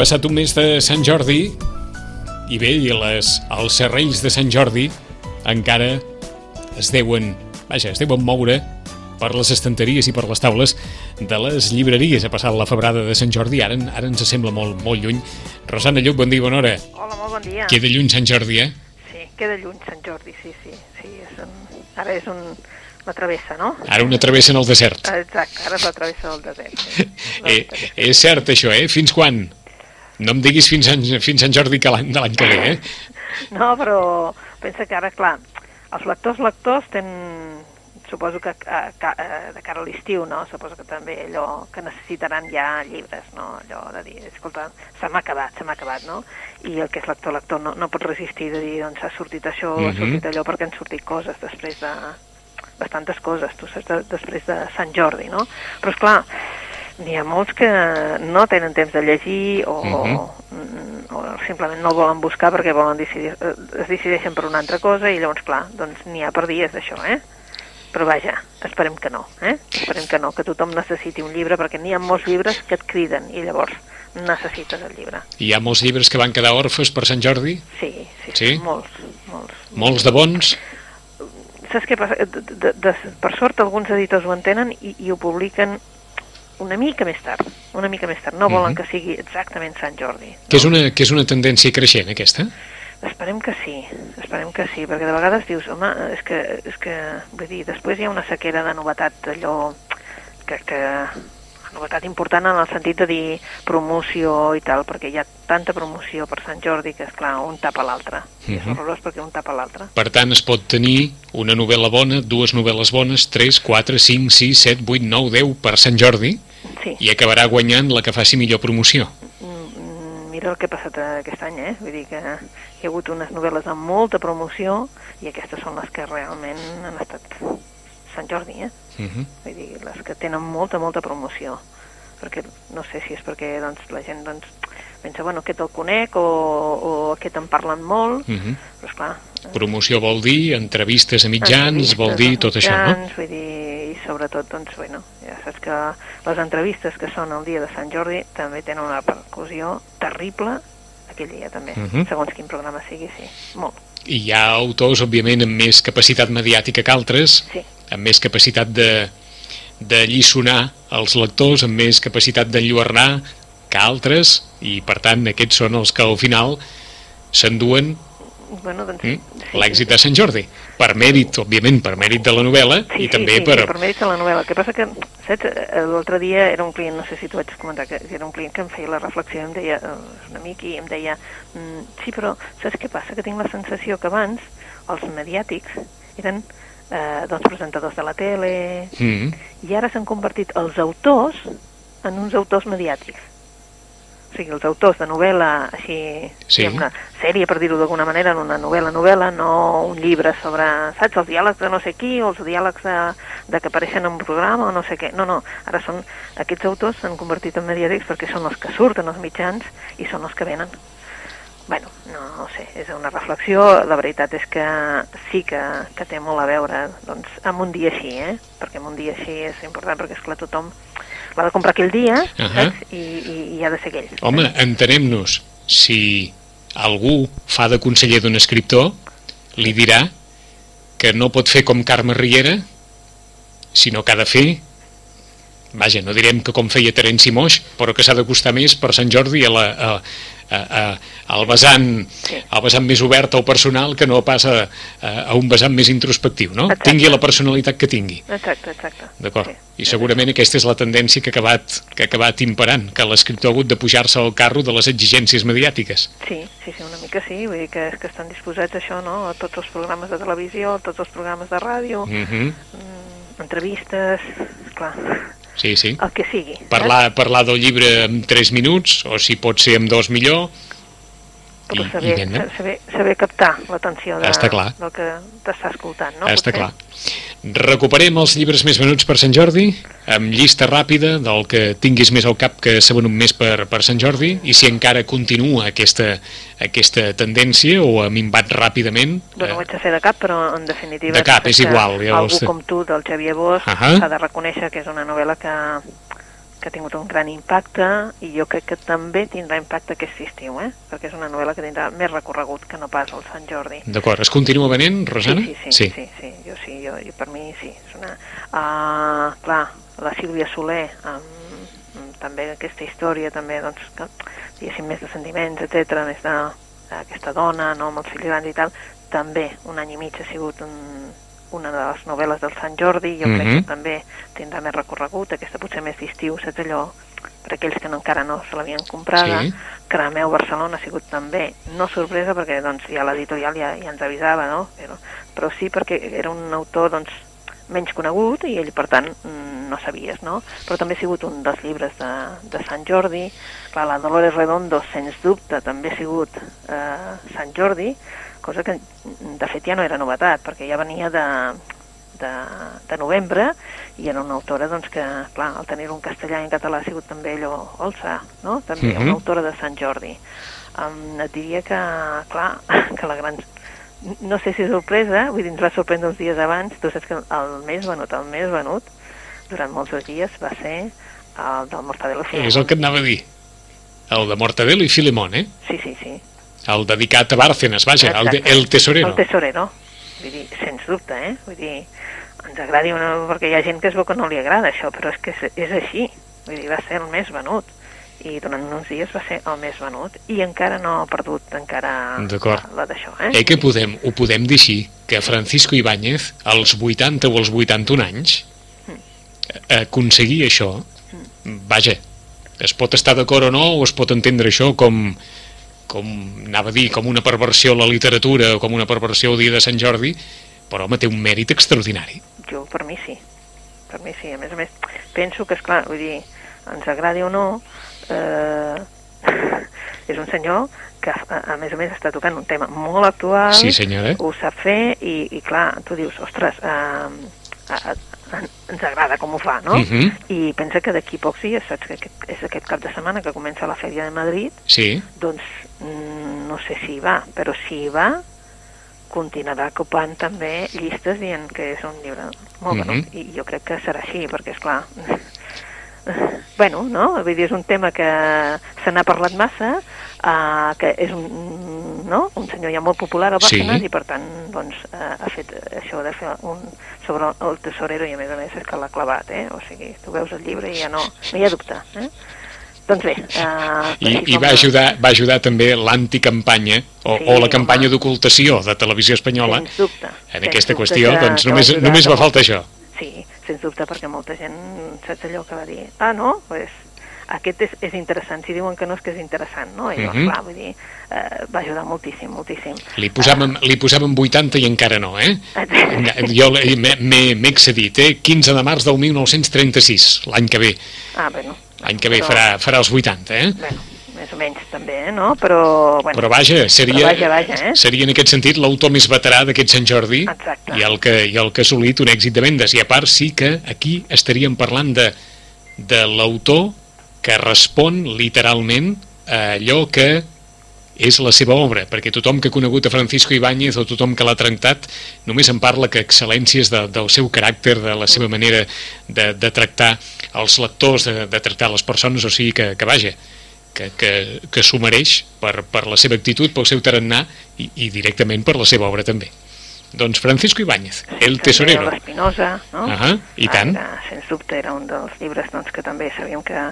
Passat un mes de Sant Jordi i bé, i les, els serrells de Sant Jordi encara es deuen, vaja, es deuen moure per les estanteries i per les taules de les llibreries. Ha passat la febrada de Sant Jordi, ara, ara ens sembla molt, molt lluny. Rosana Lluc, bon dia, bona hora. Hola, molt bon dia. Queda lluny Sant Jordi, eh? Sí, queda lluny Sant Jordi, sí, sí. sí és un... Ara és un... la travessa, no? Ara una travessa en el desert. Exacte, ara és la travessa del desert. Sí. eh, és cert això, eh? Fins quan? No em diguis fins, en, fins Sant Jordi que l'any de l'any que ve, eh? No, però pensa que ara, clar, els lectors lectors tenen, suposo que a, a, de cara a l'estiu, no? Suposo que també allò que necessitaran ja llibres, no? Allò de dir, escolta, se m'ha acabat, se m'ha acabat, no? I el que és lector-lector no, no pot resistir de dir, doncs ha sortit això, uh -huh. ha sortit allò, perquè han sortit coses després de bastantes coses, tu saps, de, després de Sant Jordi, no? Però, és clar, n'hi ha molts que no tenen temps de llegir o, uh -huh. o, o simplement no volen buscar perquè volen decidir, es decideixen per una altra cosa i llavors, clar, doncs n'hi ha per dies d'això, eh? Però vaja, esperem que no, eh? Esperem que no, que tothom necessiti un llibre perquè n'hi ha molts llibres que et criden i llavors necessites el llibre. Hi ha molts llibres que van quedar orfes per Sant Jordi? Sí, sí, sí? molts, molts. Molts de bons? Saps què passa? De, de, de, per sort alguns editors ho entenen i, i ho publiquen una mica més tard, una mica més tard. No volen uh -huh. que sigui exactament Sant Jordi. No? Que, és una, que és una tendència creixent, aquesta? Esperem que sí, esperem que sí, perquè de vegades dius, home, és que, és que vull dir, després hi ha una sequera de novetat, allò que, que novetat important en el sentit de dir promoció i tal, perquè hi ha tanta promoció per Sant Jordi que, és clar un tapa l'altre. Uh -huh. És horrorós perquè un tapa l'altre. Per tant, es pot tenir una novel·la bona, dues novel·les bones, 3, 4, 5, 6, 7, 8, 9, 10 per Sant Jordi sí. i acabarà guanyant la que faci millor promoció. Mira el que ha passat aquest any, eh? Vull dir que hi ha hagut unes novel·les amb molta promoció i aquestes són les que realment han estat Sant Jordi, eh? Uh -huh. Vull dir, les que tenen molta, molta promoció. Perquè no sé si és perquè doncs, la gent doncs, pensa, bueno, aquest el conec o, o aquest en parlen molt, uh -huh. però esclar... Promoció vol dir entrevistes a mitjans, entrevistes vol dir tot mitjans, això, no? Vull dir, i sobretot, doncs, bueno, ja saps que les entrevistes que són el dia de Sant Jordi també tenen una repercussió terrible aquell dia també, Uh -huh. segons quin programa sigui, sí, molt. I hi ha autors, òbviament, amb més capacitat mediàtica que altres, Sí. amb més capacitat de, de lliçonar els lectors, amb més capacitat d'enlluernar que altres, i per tant aquests són els que al final s'enduen Bueno, doncs, mm, sí, l'èxit de Sant Jordi. Per mèrit, òbviament, per mèrit de la novel·la, Sí, i també sí, per... sí, per mèrits de la novel·la. El que passa que, saps, l'altre dia era un client, no sé si t'ho vaig comentar, que era un client que em feia la reflexió, i em deia, eh, un amic, i em deia, mm, sí, però saps què passa? Que tinc la sensació que abans els mediàtics eren eh, doncs, presentadors de la tele, Mm, i ara s'han convertit els autors en uns autors mediàtics. O sigui, els autors de novel·la, així, Sí. una sèrie, per dir-ho d'alguna manera, en una novel·la-novel·la, no un llibre sobre, saps, els diàlegs de no sé qui, o els diàlegs de, de que apareixen en un programa, o no sé què. No, no, ara són, aquests autors s'han convertit en mediàtics perquè són els que surten als mitjans i són els que venen. Bueno, no, no sé, és una reflexió, la veritat és que sí que, que té molt a veure doncs, amb un dia així, eh? perquè amb un dia així és important, perquè és clar, tothom l'ha de comprar aquell dia, uh. -huh. saps? I, i, i ha de ser aquell. Home, entenem-nos, si algú fa de conseller d'un escriptor, li dirà que no pot fer com Carme Riera, sinó que ha de fer vaja, no direm que com feia Terenci Moix, però que s'ha d'acostar més per Sant Jordi a la, a, a, a, al vessant, al vessant més obert al personal que no passa a, a un vessant més introspectiu, no? Exacte. Tingui la personalitat que tingui. Exacte, exacte. D'acord. Sí. I segurament aquesta és la tendència que ha acabat, que ha acabat imperant, que l'escriptor ha hagut de pujar-se al carro de les exigències mediàtiques. Sí, sí, sí, una mica sí, vull dir que, que estan disposats a això, no?, a tots els programes de televisió, a tots els programes de ràdio, Mm -hmm. mm, entrevistes, clar, Sí, sí. el que sigui. Parlar, parlar del llibre en 3 minuts, o si pot ser en dos millor, Però i- i saber, saber, saber captar l'atenció de, Està clar. del que t'està escoltant, no? Està Potser? clar. Recuperem els llibres més venuts per Sant Jordi, amb llista ràpida del que tinguis més al cap que s'ha venut més per, per Sant Jordi, i si encara continua aquesta, aquesta tendència o ha minvat ràpidament... Bueno, ho haig de fer de cap, però en definitiva... De cap, és igual, ja Algú com tu, del Xavier Bosch, Ahà. s'ha de reconèixer que és una novel·la que, que ha tingut un gran impacte i jo crec que també tindrà impacte aquest estiu, eh? perquè és una novel·la que tindrà més recorregut que no pas el Sant Jordi. D'acord, es continua venent, Rosana? Sí, sí, sí, sí, sí, sí. jo sí, jo, jo, per mi sí. És una... Uh, clar, la Sílvia Soler, amb també aquesta història, també, doncs, que, diguéssim, més de sentiments, etc més de aquesta dona, no, amb els fills grans i tal, també un any i mig ha sigut un, una de les novel·les del Sant Jordi, jo mm -hmm. crec que també tindrà més recorregut, aquesta potser més d'estiu, saps allò, per aquells que no, encara no se l'havien comprada. Sí. Crameu Barcelona ha sigut també, no sorpresa perquè doncs, ja l'editorial ja, ja ens avisava, no? Però, però sí perquè era un autor doncs, menys conegut i ell, per tant, no sabies, no? Però també ha sigut un dels llibres de, de Sant Jordi. Clar, la Dolores Redondo, sens dubte, també ha sigut eh, Sant Jordi, cosa que de fet ja no era novetat, perquè ja venia de, de, de novembre i era una autora doncs, que, clar, al tenir un castellà i en català ha sigut també allò olsa, no? També -huh. una autora de Sant Jordi. Um, et diria que, clar, que la gran... No sé si sorpresa, vull dir, ens va sorprendre uns dies abans, tu saps que el més venut, el més venut, durant molts dies va ser el del Mortadelo i Filemón. És el que et anava a dir. El de Mortadelo i Filemón, eh? Sí, sí, sí el dedicat a Bárcenas, vaja, el, de, el tesorero. El tesorero, vull dir, sens dubte, eh? Vull dir, ens agradi una... perquè hi ha gent que es veu que no li agrada això, però és que és, és així, vull dir, va ser el més venut i durant uns dies va ser el més venut i encara no ha perdut encara la, la d'això. Eh? Eh, que podem, ho podem dir així, que Francisco Ibáñez, als 80 o als 81 anys, mm. aconseguir això, mm. vaja, es pot estar d'acord o no, o es pot entendre això com, com anava a dir, com una perversió a la literatura o com una perversió al dia de Sant Jordi, però home, té un mèrit extraordinari. Jo, per mi sí, per mi sí. A més a més, penso que, és clar, vull dir, ens agradi o no, eh, és un senyor que, a, a més a més, està tocant un tema molt actual, sí, senyora. ho sap fer, i, i clar, tu dius, ostres, eh, ens agrada com ho fa, no? Uh mhm. -huh. I pensa que d'aquí pocs dies, saps que aquest, és aquest cap de setmana que comença la Fèria de Madrid, sí. doncs mm, no sé si hi va, però si hi va, continuarà ocupant també llistes dient que és un llibre molt uh -huh. venut, i jo crec que serà així, perquè, és clar bueno, no? Vull dir, és un tema que se n'ha parlat massa, uh, que és un, no? un senyor ja molt popular a Barcelona sí. i per tant doncs, uh, ha fet això de fer un sobre el tesorero i a més a més és que l'ha clavat, eh? o sigui, tu veus el llibre i ja no, no hi ha dubte. Eh? Doncs bé... Uh, I, i va, ajudar, va ajudar també l'anticampanya o, sí, o la campanya d'ocultació de Televisió Espanyola dubte, en aquesta qüestió, doncs només, només va faltar això. Sí, sens dubte, perquè molta gent saps allò que va dir, ah, no, pues, aquest és, és interessant, si diuen que no és que és interessant, no? I doncs, uh mhm. -huh. clar, vull dir, eh, va ajudar moltíssim, moltíssim. Li posàvem, uh, li posàvem 80 i encara no, eh? jo m'he excedit, eh? 15 de març del 1936, l'any que ve. Ah, bueno. L'any que ve però... farà, farà els 80, eh? Bueno, menys també, eh, no? Però, bueno, però vaja, seria, però vaja, vaja, eh? seria en aquest sentit l'autor més veterà d'aquest Sant Jordi Exacte. i el, que, i el que ha assolit un èxit de vendes. I a part sí que aquí estaríem parlant de, de l'autor que respon literalment a allò que és la seva obra, perquè tothom que ha conegut a Francisco Ibáñez o tothom que l'ha tractat només en parla que excel·lències de, del seu caràcter, de la seva manera de, de tractar els lectors, de, de tractar les persones, o sigui que, que vaja, que, que, que s'ho mereix per, per la seva actitud, pel seu tarannà i, i directament per la seva obra també. Doncs Francisco Ibáñez, El Tesorero. L'Espinosa, no? Uh -huh, I tant. Era, sens dubte era un dels llibres doncs, que també sabíem que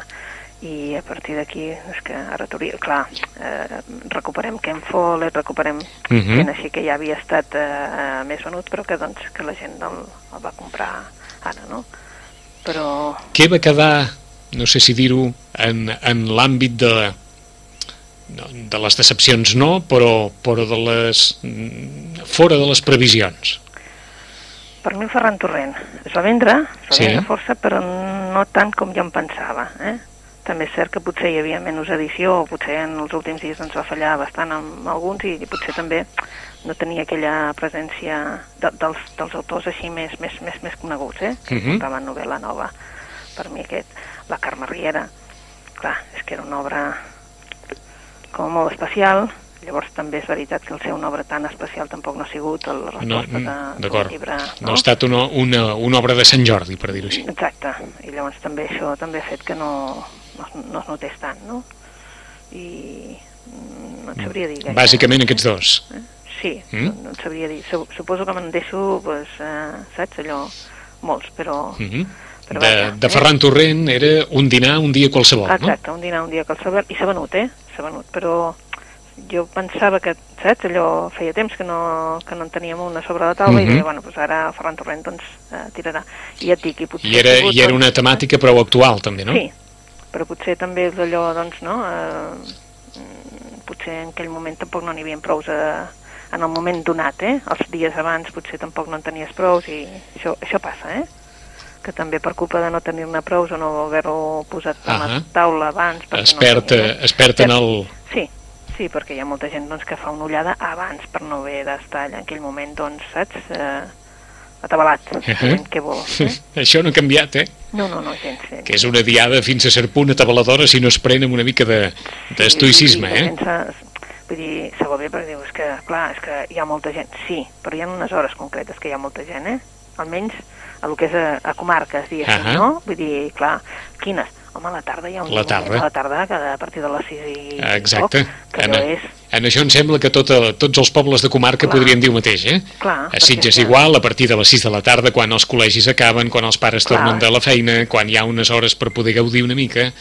i a partir d'aquí és que ara clar, eh, recuperem Ken Follett, recuperem uh mhm. -huh. gent així que ja havia estat eh, eh, més venut però que, doncs, que la gent el, el va comprar ara, no? Però... Què va quedar, no sé si dir-ho, en, en l'àmbit de, de les decepcions no, però, però de les, fora de les previsions? Per mi Ferran Torrent es va vendre, es va sí. vendre força, però no tant com jo em pensava, eh? També és cert que potser hi havia menys edició, o potser en els últims dies ens va fallar bastant amb alguns i potser també no tenia aquella presència de, dels, dels autors així més, més, més, més coneguts, eh? que uh -huh. portaven novel·la nova. Per mi aquest, la Carme Riera, clar, és que era una obra com molt especial, Llavors també és veritat que el ser una obra tan especial tampoc no ha sigut la resposta No, de, mm, del llibre. No ha estat una, una, una obra de Sant Jordi, per dir-ho així. Exacte, i llavors també això també ha fet que no, no, no es notés tant, no? I mm, no et sabria dir gaire. Bàsicament aquests dos. Eh? Sí, Mm? no, no et sabria dir. Su- Suposo que me'n deixo, pues, eh, saps, allò, molts, però... Mhm. Però De, vaja, de eh? Ferran Torrent era un dinar un dia qualsevol, no? Exacte, un dinar un dia qualsevol, i s'ha venut, eh? S'ha venut, però jo pensava que, saps, allò feia temps que no, que no en teníem una sobre la taula Mhm. i deia, bueno, doncs ara Ferran Torrent doncs, eh, tirarà. I ja et dic, i potser... I era, sigut, I era una doncs, temàtica prou actual, també, no? Sí, però potser també és allò, doncs, no? Eh, mm, potser en aquell moment tampoc no n'hi havia prous a, en el moment donat, eh? Els dies abans potser tampoc no en tenies prous i això, això passa, eh? Que també per culpa de no tenir-ne prous o no haver-ho posat a la taula abans... Es no perd, eh, es perd en el... Sí, sí, perquè hi ha molta gent doncs, que fa una ullada abans per no haver d'estar allà en aquell moment, doncs, saps? Eh, atabalat, sabent què vol. Eh? Això no ha canviat, eh? No, no, no, gens, gens. Que és una diada fins a cert punt atabaladora si no es pren amb una mica de- d'estoicisme, Sí, eh? Sense, vull dir, se va bé perquè dius que, clar, és que hi ha molta gent. Sí, però hi ha unes hores concretes que hi ha molta gent, eh? Almenys a el que és a, a comarques, diguéssim, Ahà. no? Vull dir, clar, quines? Home, a la tarda hi ha un La tarda. a la tarda que a partir de les 6 i Exacte. poc, que En, és... en això em sembla que tota, tots els pobles de comarca Clar. podrien dir el mateix, eh? Clar, A Sitges perquè- igual, a partir de les 6 de la tarda, quan els col·legis acaben, quan els pares Clar. tornen de la feina, quan hi ha unes hores per poder gaudir una mica...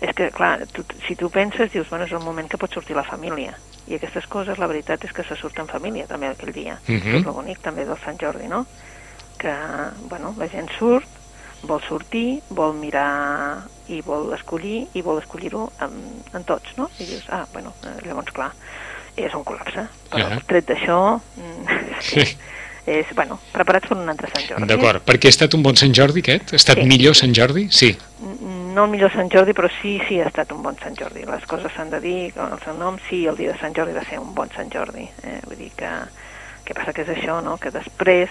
És que, clar, tu, si tu penses, dius, bueno, és el moment que pot sortir la família. I aquestes coses, la veritat és que se surt en família, també, aquell dia. Mhm. És el bonic, també, del Sant Jordi, no? Que, bueno, la gent surt, vol sortir, vol mirar i vol escollir, i vol escollir-ho en, en tots, no? I dius, ah, bueno, eh, llavors, clar, és un col·lapse. Però, Ahà. tret d'això, mm, sí, és, bueno, preparats per un altre Sant Jordi. D'acord, perquè ha estat un bon Sant Jordi aquest? Ha estat Sí. millor Sant Jordi? Sí. no el millor Sant Jordi, però sí, sí ha estat un bon Sant Jordi. Les coses s'han de dir, con el seu nom, sí, el dia de Sant Jordi va ser un bon Sant Jordi. Eh? Vull dir que, que passa que és això, no?, que després,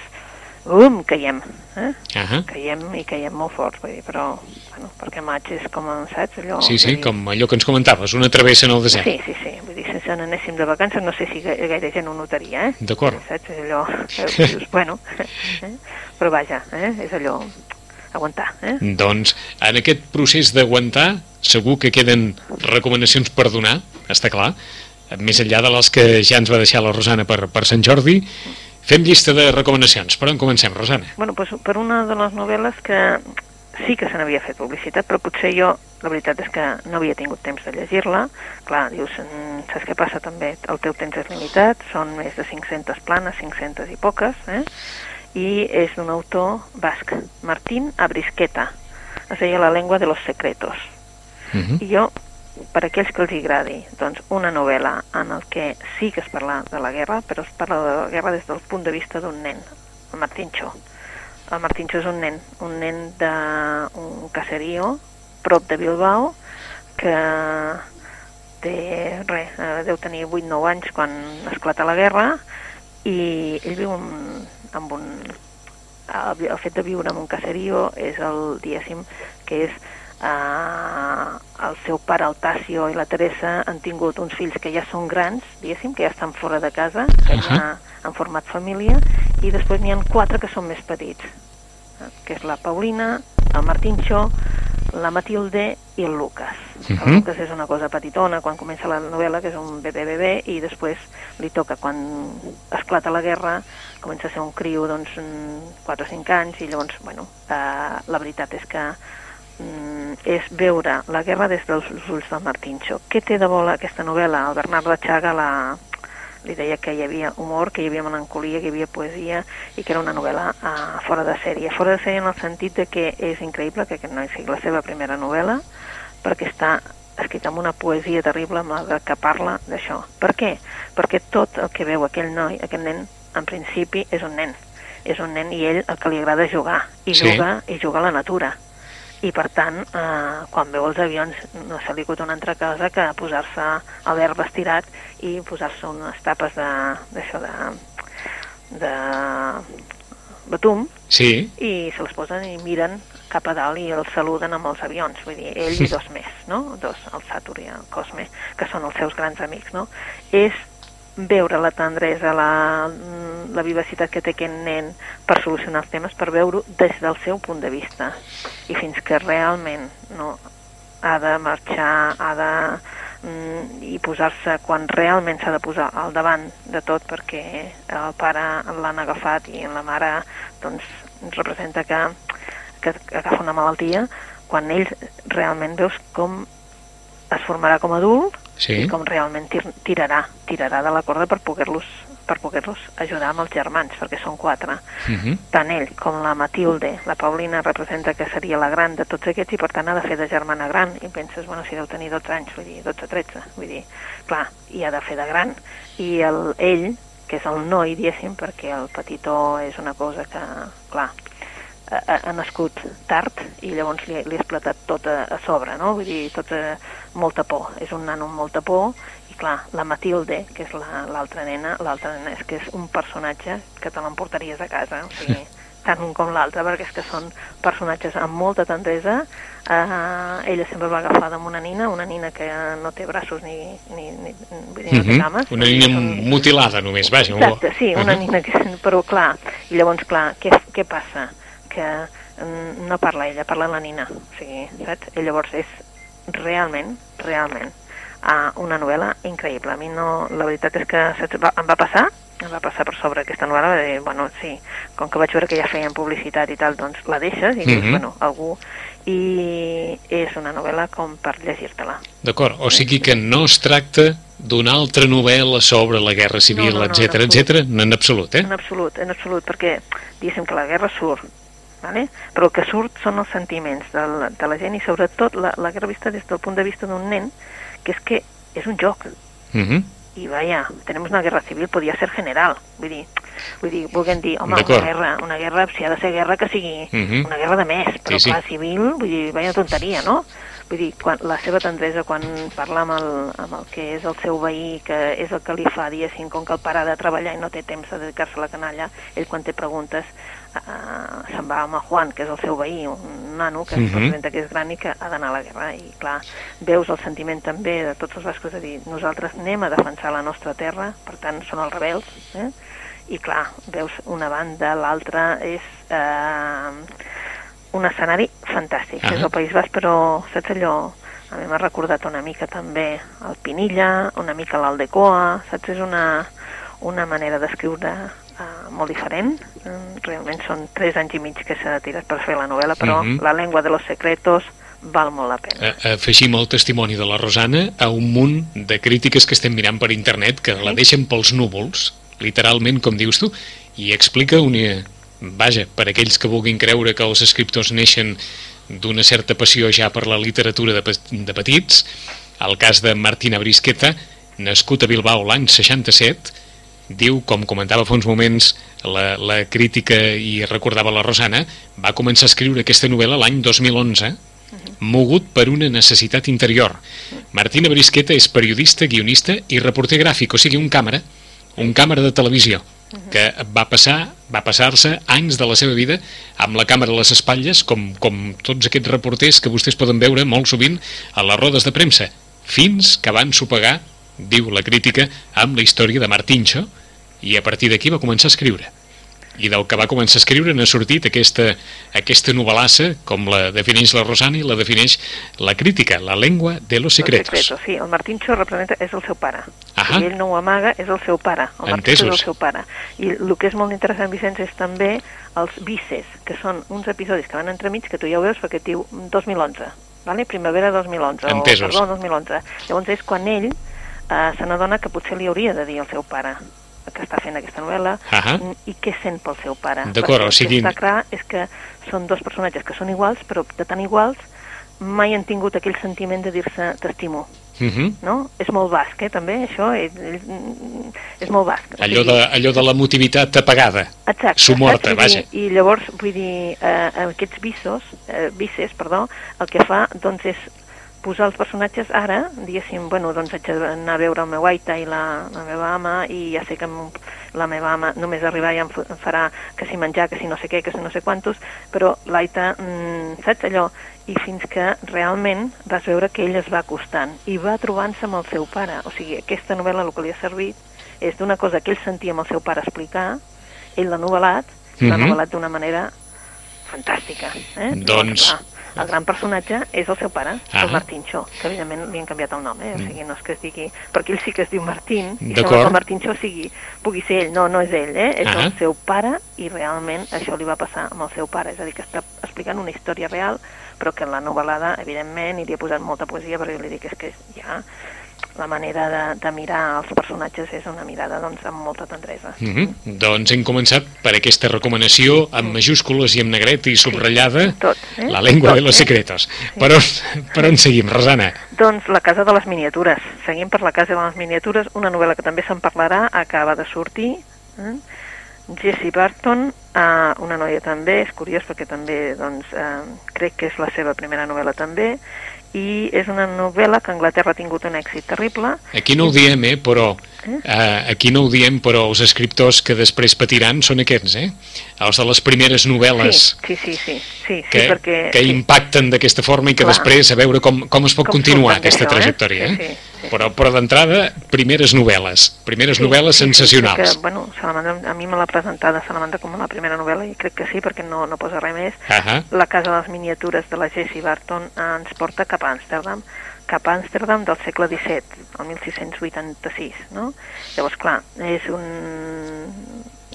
um, caiem, eh? Ahà. Caiem i caiem molt forts, vull dir, però, bueno, perquè maig és com, saps, allò... Sí, sí, dir- com allò que ens comentaves, una travessa en el desert. Sí, sí, sí, vull dir, si ens anéssim de vacances no sé si ga- gaire gent ho notaria, eh? D'acord. Saps, allò, dius, bueno, eh? però vaja, eh? és allò, aguantar, eh? Doncs en aquest procés d'aguantar segur que queden recomanacions per donar, està clar, més enllà de les que ja ens va deixar la Rosana per, per Sant Jordi. Fem llista de recomanacions. Per on comencem, Rosana? Bueno, pues, per una de les novel·les que sí que se n'havia fet publicitat, però potser jo, la veritat és que no havia tingut temps de llegir-la. Clar, dius, mm, saps què passa també? El teu temps és limitat, són més de 500 planes, 500 i poques, eh? i és d'un autor basc, Martín Abrisqueta. Es deia La lengua de los secretos. Uh -huh. I jo, per aquells que els agradi, doncs una novel·la en el que sí que es parla de la guerra, però es parla de la guerra des del punt de vista d'un nen, el Martinxo. El Martinxo és un nen, un nen d'un caserío prop de Bilbao que té, res, eh, deu tenir 8-9 anys quan esclata la guerra i ell viu en, amb un... El, el fet de viure en un caserío és el, diguéssim, que és eh, el seu pare, el Tassio i la Teresa, han tingut uns fills que ja són grans, diguéssim, que ja estan fora de casa, que Ahà. ja han format família, i després n'hi ha quatre que són més petits, eh, que és la Paulina, el Martinxo, la Matilde i el Lucas. Mhm. El Lucas és una cosa petitona quan comença la novel·la, que és un bebè bebè, i després li toca, quan esclata la guerra, comença a ser un criu, doncs, mm, 4 o 5 anys, i llavors, bueno, eh, la veritat és que és veure la guerra des dels ulls del Martinxo. Què té de bo aquesta novel·la? El Bernardo Chaga la, li deia que hi havia humor, que hi havia melancolia, que hi havia poesia i que era una novel·la uh, fora de sèrie. Fora de sèrie en el sentit de que és increïble que aquest noi sigui la seva primera novel·la perquè està escrita amb una poesia terrible malgrat que parla d'això. Per què? Perquè tot el que veu aquell noi, aquest nen, en principi és un nen. És un nen i ell el que li agrada jugar. I Sí. jugar i jugar a la natura i per tant, eh, quan veu els avions no se li acut una altra cosa que posar-se a l'herba estirat i posar-se unes tapes de- d'això de, de, betum Sí, i se les posen i miren cap a dalt i el saluden amb els avions, vull dir, ell i dos més, no? Dos, el Saturn i el Cosme, que són els seus grans amics, no? És veure la tendresa, la, la vivacitat que té aquest nen per solucionar els temes, per veure-ho des del seu punt de vista. I fins que realment no, ha de marxar, ha de mm, i posar-se quan realment s'ha de posar al davant de tot perquè el pare l'han agafat i la mare doncs representa que, que agafa una malaltia quan ell realment veus com es formarà com a adult Sí. i com realment tir tirarà, tirarà de la corda per poder-los per poder-los ajudar amb els germans, perquè són quatre. Mhm. Tant ell com la Matilde, la Paulina representa que seria la gran de tots aquests i per tant ha de fer de germana gran i penses, bueno, si deu tenir 12 anys, vull dir, 12-13, vull dir, clar, i ha de fer de gran. I el, ell, que és el noi, diguéssim, perquè el petitó és una cosa que, clar, ha nascut tard i llavors li, li ha explotat tot a, a sobre, no? Vull dir, tota molta por. És un nano amb molta por i clar, la Matilde, que és la- l'altra nena, l'altra nena és que és un personatge que te l'emportaries a casa, o sigui, tant un com l'altre, perquè és que són personatges amb molta tendresa. Uh, ella sempre va agafada amb una nina, una nina que no té braços ni, ni, ni, vull dir, no té Mhm. cames. Una nina són- mutilada només, vaja. Exacte, sí, una Mhm. nina que... Però clar, i llavors, clar, què, què passa? Que mm, no parla ella, parla la nina. O sigui, saps? I llavors és realment, realment, uh, una novel·la increïble. A mi no... La veritat és que saps, va, em va passar em va passar per sobre aquesta novel·la, va dir, bueno, sí, com que vaig veure que ja feien publicitat i tal, doncs la deixes i dius, Mhm. bueno, algú... I és una novel·la com per llegir-te-la. D'acord, o sigui que no es tracta d'una altra novel·la sobre la guerra civil, No, no, no, etc en etc, en absolut, eh? En absolut, en absolut, perquè diguéssim que la guerra surt, vale? però el que surt són els sentiments de la, de la gent i sobretot la, la guerra vista des del punt de vista d'un nen que és que és un joc Mhm. i vaya, tenemos una guerra civil, podia ser general, vull dir, vull dir, vulguem dir, home, una guerra, una guerra, si ha de ser guerra, que sigui Mhm. una guerra de més, però Sí, sí. clar, civil, vull dir, vaya tonteria, no? Vull dir, quan, la seva tendresa quan parla amb el, amb el que és el seu veí, que és el que li fa, diguéssim, com que el pare ha de treballar i no té temps de dedicar-se a la canalla, ell quan té preguntes uh, se'n va amb el Juan, que és el seu veí, un nano que Mhm. es representa que és gran i que ha d'anar a la guerra. I clar, veus el sentiment també de tots els bascos de dir nosaltres anem a defensar la nostra terra, per tant són els rebels, eh? i clar, veus una banda, l'altra és eh, un escenari fantàstic, Ah. és el País Basc, però saps allò, a mi m'ha recordat una mica també el Pinilla, una mica l'Aldecoa, saps, és una, una manera d'escriure uh, molt diferent, Mm, realment són tres anys i mig que s'ha de tirar per fer la novel·la, però Mhm. La lengua de los secretos val molt la pena. A- Afegim el testimoni de la Rosana a un munt de crítiques que estem mirant per internet que la deixen pels núvols, literalment, com dius tu, i explica una... Vaja, per aquells que vulguin creure que els escriptors neixen d'una certa passió ja per la literatura de, de petits, el cas de Martina Brisqueta, nascut a Bilbao l'any 67, diu, com comentava fa uns moments la, la crítica i recordava la Rosana, va començar a escriure aquesta novel·la l'any 2011, mogut per una necessitat interior. Martina Brisqueta és periodista, guionista i reporter gràfic, o sigui, un càmera, un càmera de televisió, que va passar va passar-se anys de la seva vida amb la càmera a les espatlles, com, com tots aquests reporters que vostès poden veure molt sovint a les rodes de premsa, fins que van sopegar, diu la crítica, amb la història de Martincho, i a partir d'aquí va començar a escriure i del que va començar a escriure n'ha sortit aquesta, aquesta novel·lassa, com la defineix la Rosana i la defineix la crítica, la lengua de los secretos. El secreto, sí, el Martincho representa, és el seu pare. Ahà. I ell no ho amaga, és el seu pare. El Martincho és el seu pare. I el que és molt interessant, Vicenç, és també els vices, que són uns episodis que van entremig, que tu ja ho veus perquè diu 2011, vale? primavera 2011, Entesos. o perdó, 2011. Llavors és quan ell eh, se n'adona que potser li hauria de dir al seu pare que està fent aquesta novel·la Ahà. i què sent pel seu pare. D'acord, o sigui- El que està clar és que són dos personatges que són iguals, però de tan iguals mai han tingut aquell sentiment de dir-se t'estimo, Uh -huh. no? És molt basc, eh, també, això, és, és molt basc. Allò, de, allò de la motivitat apagada. Exacte, Somorta, saps? Vull vaja. dir, I llavors, vull dir, eh, aquests visos, eh, vices, perdó, el que fa, doncs, és posar els personatges ara, diguéssim, bueno, doncs haig d'anar a veure el meu aita i la, la meva ama i ja sé que la meva ama només arribar ja em, farà que si menjar, que si no sé què, que si no sé quantos, però l'Aita, mm, saps allò? I fins que realment vas veure que ell es va acostant i va trobant-se amb el seu pare. O sigui, aquesta novel·la el que li ha servit és d'una cosa que ell sentia amb el seu pare explicar, ell l'ha novel·lat, l'ha Mhm. novel·lat d'una manera fantàstica. Eh? Doncs- Llavors, clar, el gran personatge és el seu pare, Ah. el Martínxo, que evidentment li han canviat el nom, eh? o sigui, no és que es digui... Perquè ell sí que es diu Martín, i sembla que el Martínxo sigui, pugui ser ell, no, no és ell, eh? és Ah. el seu pare, i realment això li va passar amb el seu pare, és a dir, que està explicant una història real, però que en la novel·lada, evidentment, hi li ha posat molta poesia, perquè li dic és que ja la manera de, de mirar els personatges és una mirada doncs, amb molta tendresa. Mm -hmm. Doncs hem començat per aquesta recomanació amb majúscules i amb negret i subratllada Tot, eh? La lengua Tot, de los eh? secretos. Per, on, per on seguim, Rosana? Doncs La casa de les miniatures. Seguim per La casa de les miniatures, una novel·la que també se'n parlarà, acaba de sortir. Eh? Jessie Barton, eh, una noia també, és curiós perquè també doncs, eh, crec que és la seva primera novel·la també, i és una novel·la que a Anglaterra ha tingut un èxit terrible. Aquí no ho diem, eh, però... Eh, aquí no ho diem, però els escriptors que després patiran són aquests, eh? Els de les primeres novel·les Sí, sí, sí, sí, sí, que, sí perquè... que sí. impacten d'aquesta forma i que Clar. després a veure com, com es pot Com continuar aquesta d'això, eh? trajectòria. Eh? Sí, sí, sí. Però, però d'entrada, primeres novel·les, primeres novel·les sí, sensacionals. Sí, que, bueno, Salamandra, a mi me l'ha presentada Salamandra com la primera novel·la i crec que sí, perquè no, no posa res més. Ahà. La casa de les miniatures de la Jessie Barton ens porta cap a Amsterdam, cap a Amsterdam del segle XVII, el 1686, no? Llavors, clar, és un,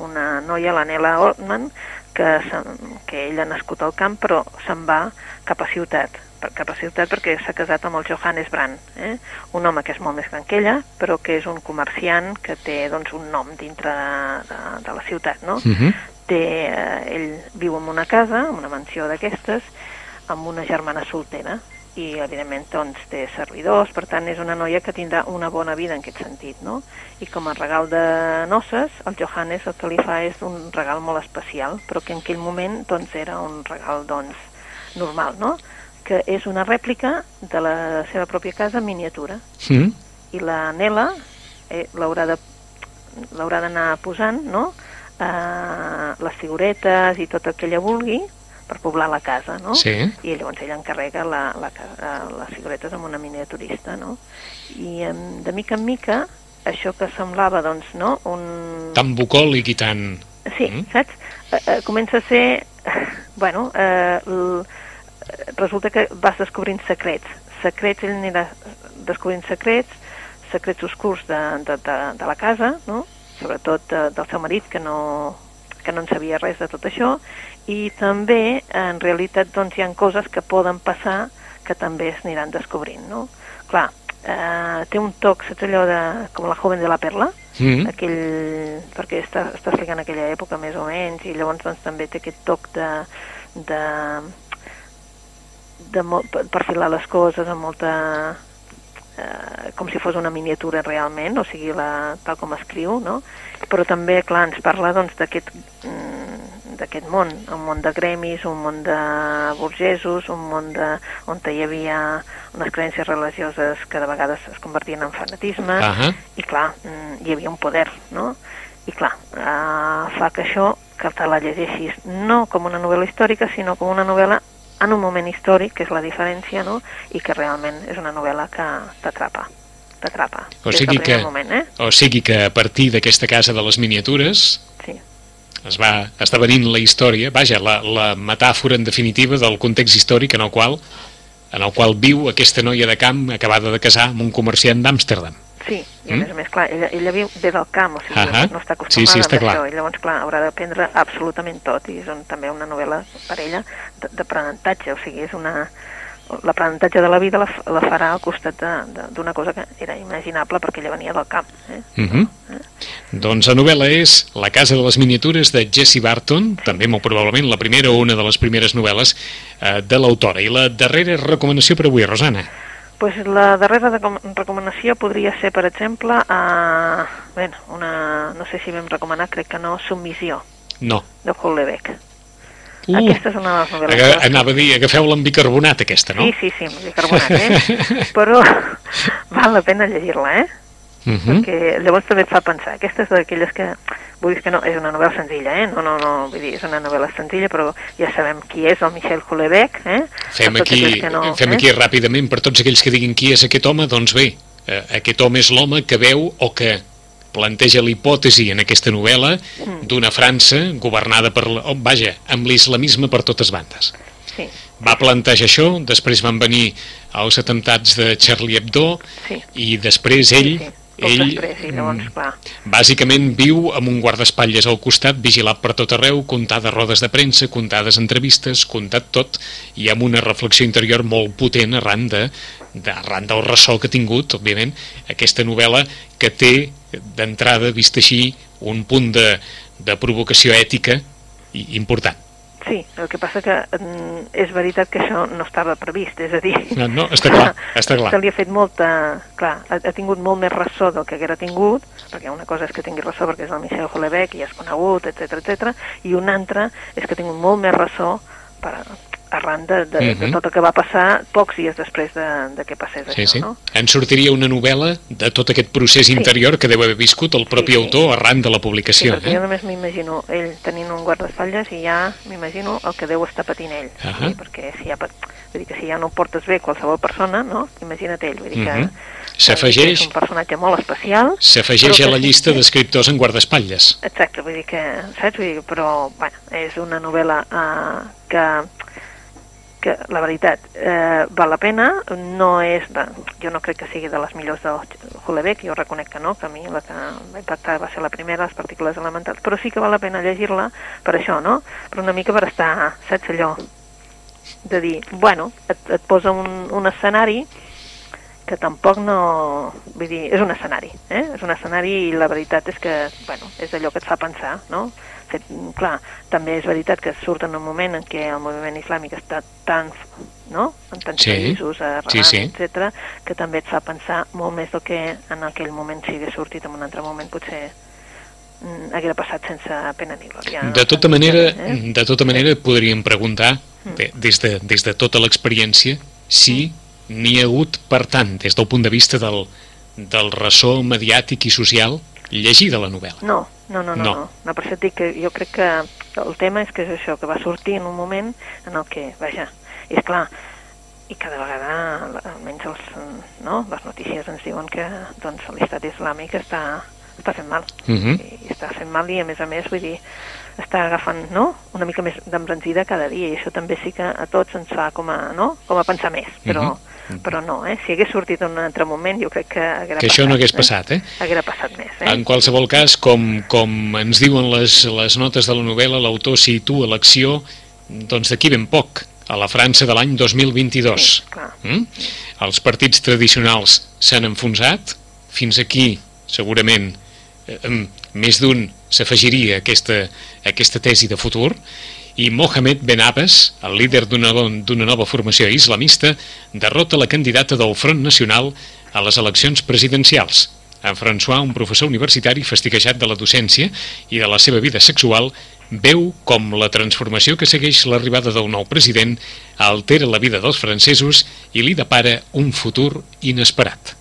una noia, la Nela Ortman, que, se- que ella ha nascut al camp, però se'n va cap a ciutat, cap a ciutat perquè s'ha casat amb el Johannes Brand, eh? un home que és molt més gran que ella, però que és un comerciant que té doncs, un nom dintre de, de, de la ciutat, no? Mhm. té, eh, ell viu en una casa, en una mansió d'aquestes, amb una germana soltera i evidentment doncs, té servidors, per tant és una noia que tindrà una bona vida en aquest sentit, no? I com a regal de noces, el Johannes el que li fa és un regal molt especial, però que en aquell moment doncs, era un regal doncs, normal, no? Que és una rèplica de la seva pròpia casa en miniatura Mm. i la Nela eh, l'haurà d'anar posant, no?, eh, les figuretes i tot el que ella vulgui per poblar la casa, no? Sí. I llavors ella encarrega la, la, eh, les figuretes amb una miniaturista, no? I de mica en mica, això que semblava, doncs, no?, un... Tan bucòlic i tan... Sí, Mm. saps? Eh, eh, comença a ser... Bueno, eh, l, eh, resulta que vas descobrint secrets. Secrets, ell anirà descobrint secrets, secrets oscurs de, de, de, de la casa, no? sobretot de, del seu marit, que no, que no en sabia res de tot això, i també, en realitat, doncs, hi ha coses que poden passar que també es aniran descobrint, no? Clar, eh, té un toc, saps allò de... com la joven de la perla? Mm. aquell, perquè està, està explicant aquella època més o menys i llavors doncs, també té aquest toc de, de, de molt, per- perfilar les coses amb molta eh, com si fos una miniatura realment, o sigui, la, tal com escriu, no? Però també, clar, ens parla doncs, d'aquest mm, d'aquest món, un món de gremis, un món de burgesos, un món de, on hi havia unes creences religioses que de vegades es convertien en fanatisme, Ahà. i clar, mm, hi havia un poder, no? I clar, eh, fa que això, que te la llegeixis no com una novel·la històrica, sinó com una novel·la en un moment històric, que és la diferència, no? I que realment és una novel·la que t'atrapa, t'atrapa. O sigui que- Moment, eh? O sigui que a partir d'aquesta casa de les miniatures Sí. es va esdevenint la història, vaja, la, la metàfora en definitiva del context històric en el qual en el qual viu aquesta noia de camp acabada de casar amb un comerciant d'Amsterdam. Sí, i a Mm? més a més, clar, ella, ella viu ve del camp, o sigui, Ahà. no està Sí, sí, acostumada està a clar. això, i llavors, clar, haurà d'aprendre absolutament tot, i és un, també una novel·la per ella d'aprenentatge, o sigui, és una... L'aprenentatge de la vida la, la farà al costat d'una cosa que era imaginable perquè ella venia del camp. Eh? Uh -huh. Doncs la novel·la és La casa de les miniatures de Jessie Barton, també molt probablement la primera o una de les primeres novel·les eh, de l'autora. I la darrera recomanació per avui, Rosana. Pues la darrera recom recomanació podria ser, per exemple, a, bé, una, no sé si vam recomanar, crec que no, Submissió, No. de Hollebeck. Uh, Aquesta és una de les novel·les. aga- que- anava a dir, agafeu-la amb bicarbonat, aquesta, no? Sí, sí, sí, amb bicarbonat, eh? Però val la pena llegir-la, eh? Uh -huh. perquè llavors també et fa pensar. Aquesta és d'aquelles que, vull dir que no, és una novel·la senzilla, eh? No, no, no, vull dir, és una novel·la senzilla, però ja sabem qui és el Michel Houellebecq, eh? Fem aquí, que no, fem eh? aquí ràpidament, per tots aquells que diguin qui és aquest home, doncs bé, eh, aquest home és l'home que veu o que planteja l'hipòtesi en aquesta novel·la Mm. d'una França governada per, oh, vaja, amb l'islamisme per totes bandes. Sí, Va plantejar això, després van venir els atemptats de Charlie Hebdo sí. i després ell, sí, sí. Poc ell després, i llavors, clar, Bàsicament viu amb un guardaespatlles al costat, vigilat per tot arreu, comptades rodes de premsa, comptades entrevistes, comptat tot, i amb una reflexió interior molt potent arran, de, de, arran del ressò que ha tingut, òbviament, aquesta novel·la que té, d'entrada, vist així, un punt de, de provocació ètica important. Sí, el que passa que mm, és veritat que això no estava previst, és a dir... No, no, està clar, està clar. Se li ha fet molta... Clar, ha, ha tingut molt més ressò del que haguera tingut, perquè una cosa és que tingui ressò perquè és el Michel Houellebecq i és conegut, etc etc, i una altra és que ha tingut molt més ressò per, arran de, de, de Mhm. tot el que va passar pocs dies després de, de que passés Sí, això, sí. no? En sortiria una novel·la de tot aquest procés interior que deu haver viscut el propi Sí, sí. autor arran de la Sí, publicació. perquè jo eh? només m'imagino ell tenint un guardaespatlles i ja m'imagino el que deu estar patint ell. Ahà. sí, perquè si ja, vull dir que si ja no portes bé qualsevol persona, no? Imagina't ell. Vull dir que, Mhm. que S'afegeix- és un personatge molt especial. S'afegeix a la sí llista que- d'escriptors en guardaespatlles. Exacte, vull dir que, saps? Vull dir, però, bueno, és una novel·la uh, que, que, la veritat, eh, val la pena, no és de, jo no crec que sigui de les millors del Houellebecq, jo reconec que no, que a mi la que va impactar va ser la primera, les partícules elementals, però sí que val la pena llegir-la per això, no? Per una mica per estar, saps allò, de dir, bueno, et, et posa un, un escenari que tampoc no... Vull dir, és un escenari, eh? És un escenari i la veritat és que, bueno, és allò que et fa pensar, no? Fet, clar, també és veritat que surt en un moment en què el moviment islàmic està tan, no?, en tants Sí, països, arrelant, sí, sí. etc, que també et fa pensar molt més del que en aquell moment si hagués sortit en un altre moment potser mm, haguera passat sense pena ni glòria. De tota manera, Eh? de tota manera podríem preguntar, bé, des, de, des de tota l'experiència, si n'hi ha hagut, per tant, des del punt de vista del, del ressò mediàtic i social, llegida la novel·la. No, no, no, no, No. no. no. per això et dic que jo crec que el tema és que és això, que va sortir en un moment en el que, vaja, és clar, i cada vegada, almenys els, no, les notícies ens diuen que doncs, l'estat islàmic està, està fent mal. Mhm. I està fent mal i, a més a més, vull dir, està agafant no? una mica més d'embranzida cada dia i això també sí que a tots ens fa com a, no? com a pensar més, però, Mhm. Però no, eh? si hagués sortit en un altre moment jo crec que haguera Que passat. això no hagués eh? passat, eh? Haguera passat més, eh? En qualsevol cas, com, com ens diuen les, les notes de la novel·la, l'autor situa l'acció doncs d'aquí ben poc, a la França de l'any 2022. Sí, clar. Mm? Els partits tradicionals s'han enfonsat, fins aquí segurament eh, més d'un s'afegiria aquesta, aquesta tesi de futur, i Mohamed Ben Abbas, el líder d'una nova formació islamista, derrota la candidata del Front Nacional a les eleccions presidencials. En François, un professor universitari fastiguejat de la docència i de la seva vida sexual, veu com la transformació que segueix l'arribada del nou president altera la vida dels francesos i li depara un futur inesperat.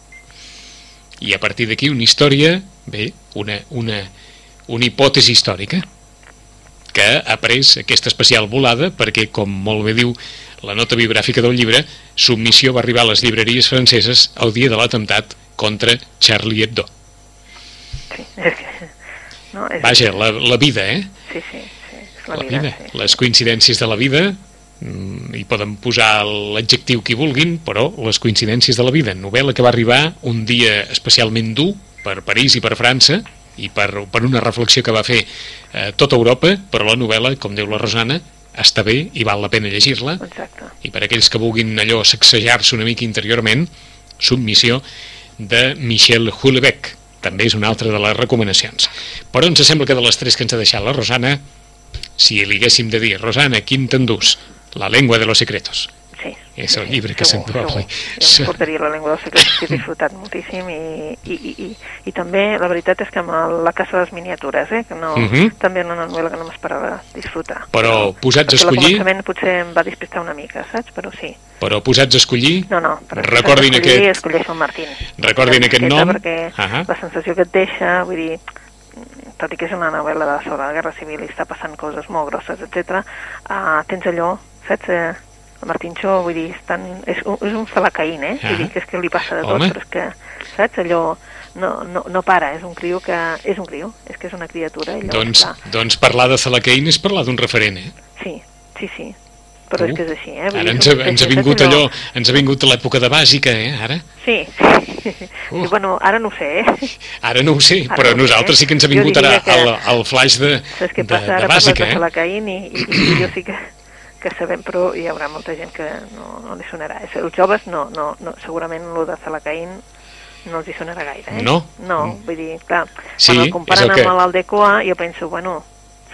I a partir d'aquí una història, bé, una, una, una hipòtesi històrica que ha pres aquesta especial volada perquè, com molt bé diu la nota biogràfica del llibre, Submissió va arribar a les llibreries franceses el dia de l'atemptat contra Charlie Hebdo. Sí, és que... No, és, Vaja, la, la vida, eh? Sí, sí, sí, és la, La vida. vida. Sí. Les coincidències de la vida, mm, hi poden posar l'adjectiu que vulguin, però les coincidències de la vida. Novel·la que va arribar un dia especialment dur per París i per França, i per, per una reflexió que va fer eh, tota Europa, però la novel·la, com diu la Rosana, està bé i val la pena llegir-la, i per aquells que vulguin allò sacsejar-se una mica interiorment, Submissió de Michel Houellebecq. També és una altra de les recomanacions. Però ens sembla que de les tres que ens ha deixat la Rosana si li haguéssim de dir Rosana, quin t'endús? La lengua de los secretos Sí. És el llibre que segur, s'emprova. segur. Jo em portaria la llengua dels secrets, que he disfrutat moltíssim i, i, i, i, i també la veritat és que amb el, la Casa de les Miniatures, eh, que no, Mhm. també era una novel·la que no m'esperava disfrutar. Però posats a Perquè escollir, començament potser em va despistar una mica, saps? Però sí. però posats a escollir, No, no, però recordin escollir, aquest, escolleix el Martín. recordin aquest nom. Perquè Ahà. la sensació que et deixa, vull dir, tot i que és una novel·la de, sobre la Guerra Civil i està passant coses molt grosses, etc. Uh, tens allò, saps? Uh, el Martínxo, vull dir, és, tan, és, un, és un falacaín, eh? Ah. Vull dir que és que li passa de tot, Home. però és que, saps? Allò no, no, no para, és un criu que... És un criu, és que és una criatura. Allò, Doncs, doncs parlar de Salacain és parlar d'un referent, eh? Sí, sí, sí. Però Tu? és que és així, eh? Vull Ara ens ha, ens ha vingut allò- ens ha vingut l'època de bàsica, eh, ara? Sí. Uh. sí. Bueno, ara no ho sé, eh? Ara no ho sé, Ara però no ho sé. nosaltres sí que ens ha vingut ara que- el, el flash de, Saps què de, passa? de Ara bàsica, parles de eh? Salacaín i, i, i jo sí que, que sabem, però hi haurà molta gent que no, no li sonarà. Els joves no, no, no segurament el de Salacaín no els hi sonarà gaire, eh? No? No, Mm. vull dir, clar, Sí, quan el comparen el que- amb l'Aldecoa, jo penso, bueno,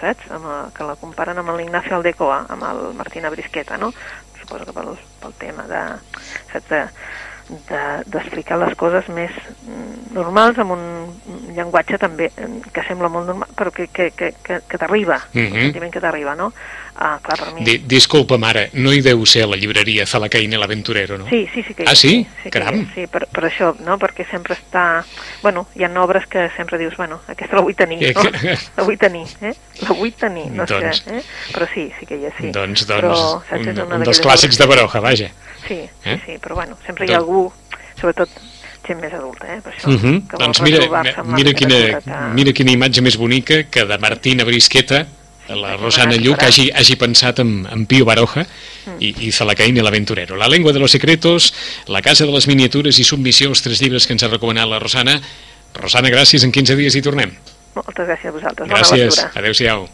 saps? Amb el, que la comparen amb l'Ignacio Aldecoa, amb el Martina Brisqueta, no? Suposo que pel, pel tema de, saps, de, de- d'explicar les coses més mm, normals amb un llenguatge també mm, que sembla molt normal però que, que, que, que, que t'arriba Mhm. el sentiment que t'arriba, no? Ah, clar, per mi... Di, disculpa, mare, no hi deu ser a la llibreria Salacain i l'Aventurero, no? Sí, sí, sí que hi Ah, sí? sí, que Caram. és, sí per, per això, no? Perquè sempre està... Bueno, hi ha obres que sempre dius, bueno, aquesta la vull tenir, no? que- La vull tenir, eh? La vull tenir, no Doncs- que... Eh? Però sí, sí que hi és, sí. Doncs, Però, doncs, saps, un, és una un dels clàssics de que- Baroja, vaja. Sí, sí, Eh? sí, però bueno, sempre hi ha Doncs- algú, sobretot gent més adulta, eh? Per això, Uh -huh. que Doncs mira, mira, quina, que... mira quina imatge més bonica que de Martina Brisqueta, la Rosana Lluc, hagi, hagi pensat en, en Pío Baroja Mm. i, i Salacain i l'Aventurero. La lengua de los secretos, La casa de les miniatures i Submissió, els tres llibres que ens ha recomanat la Rosana. Rosana, gràcies, en 15 dies hi tornem. Moltes gràcies a vosaltres. Gràcies, adeu-siau.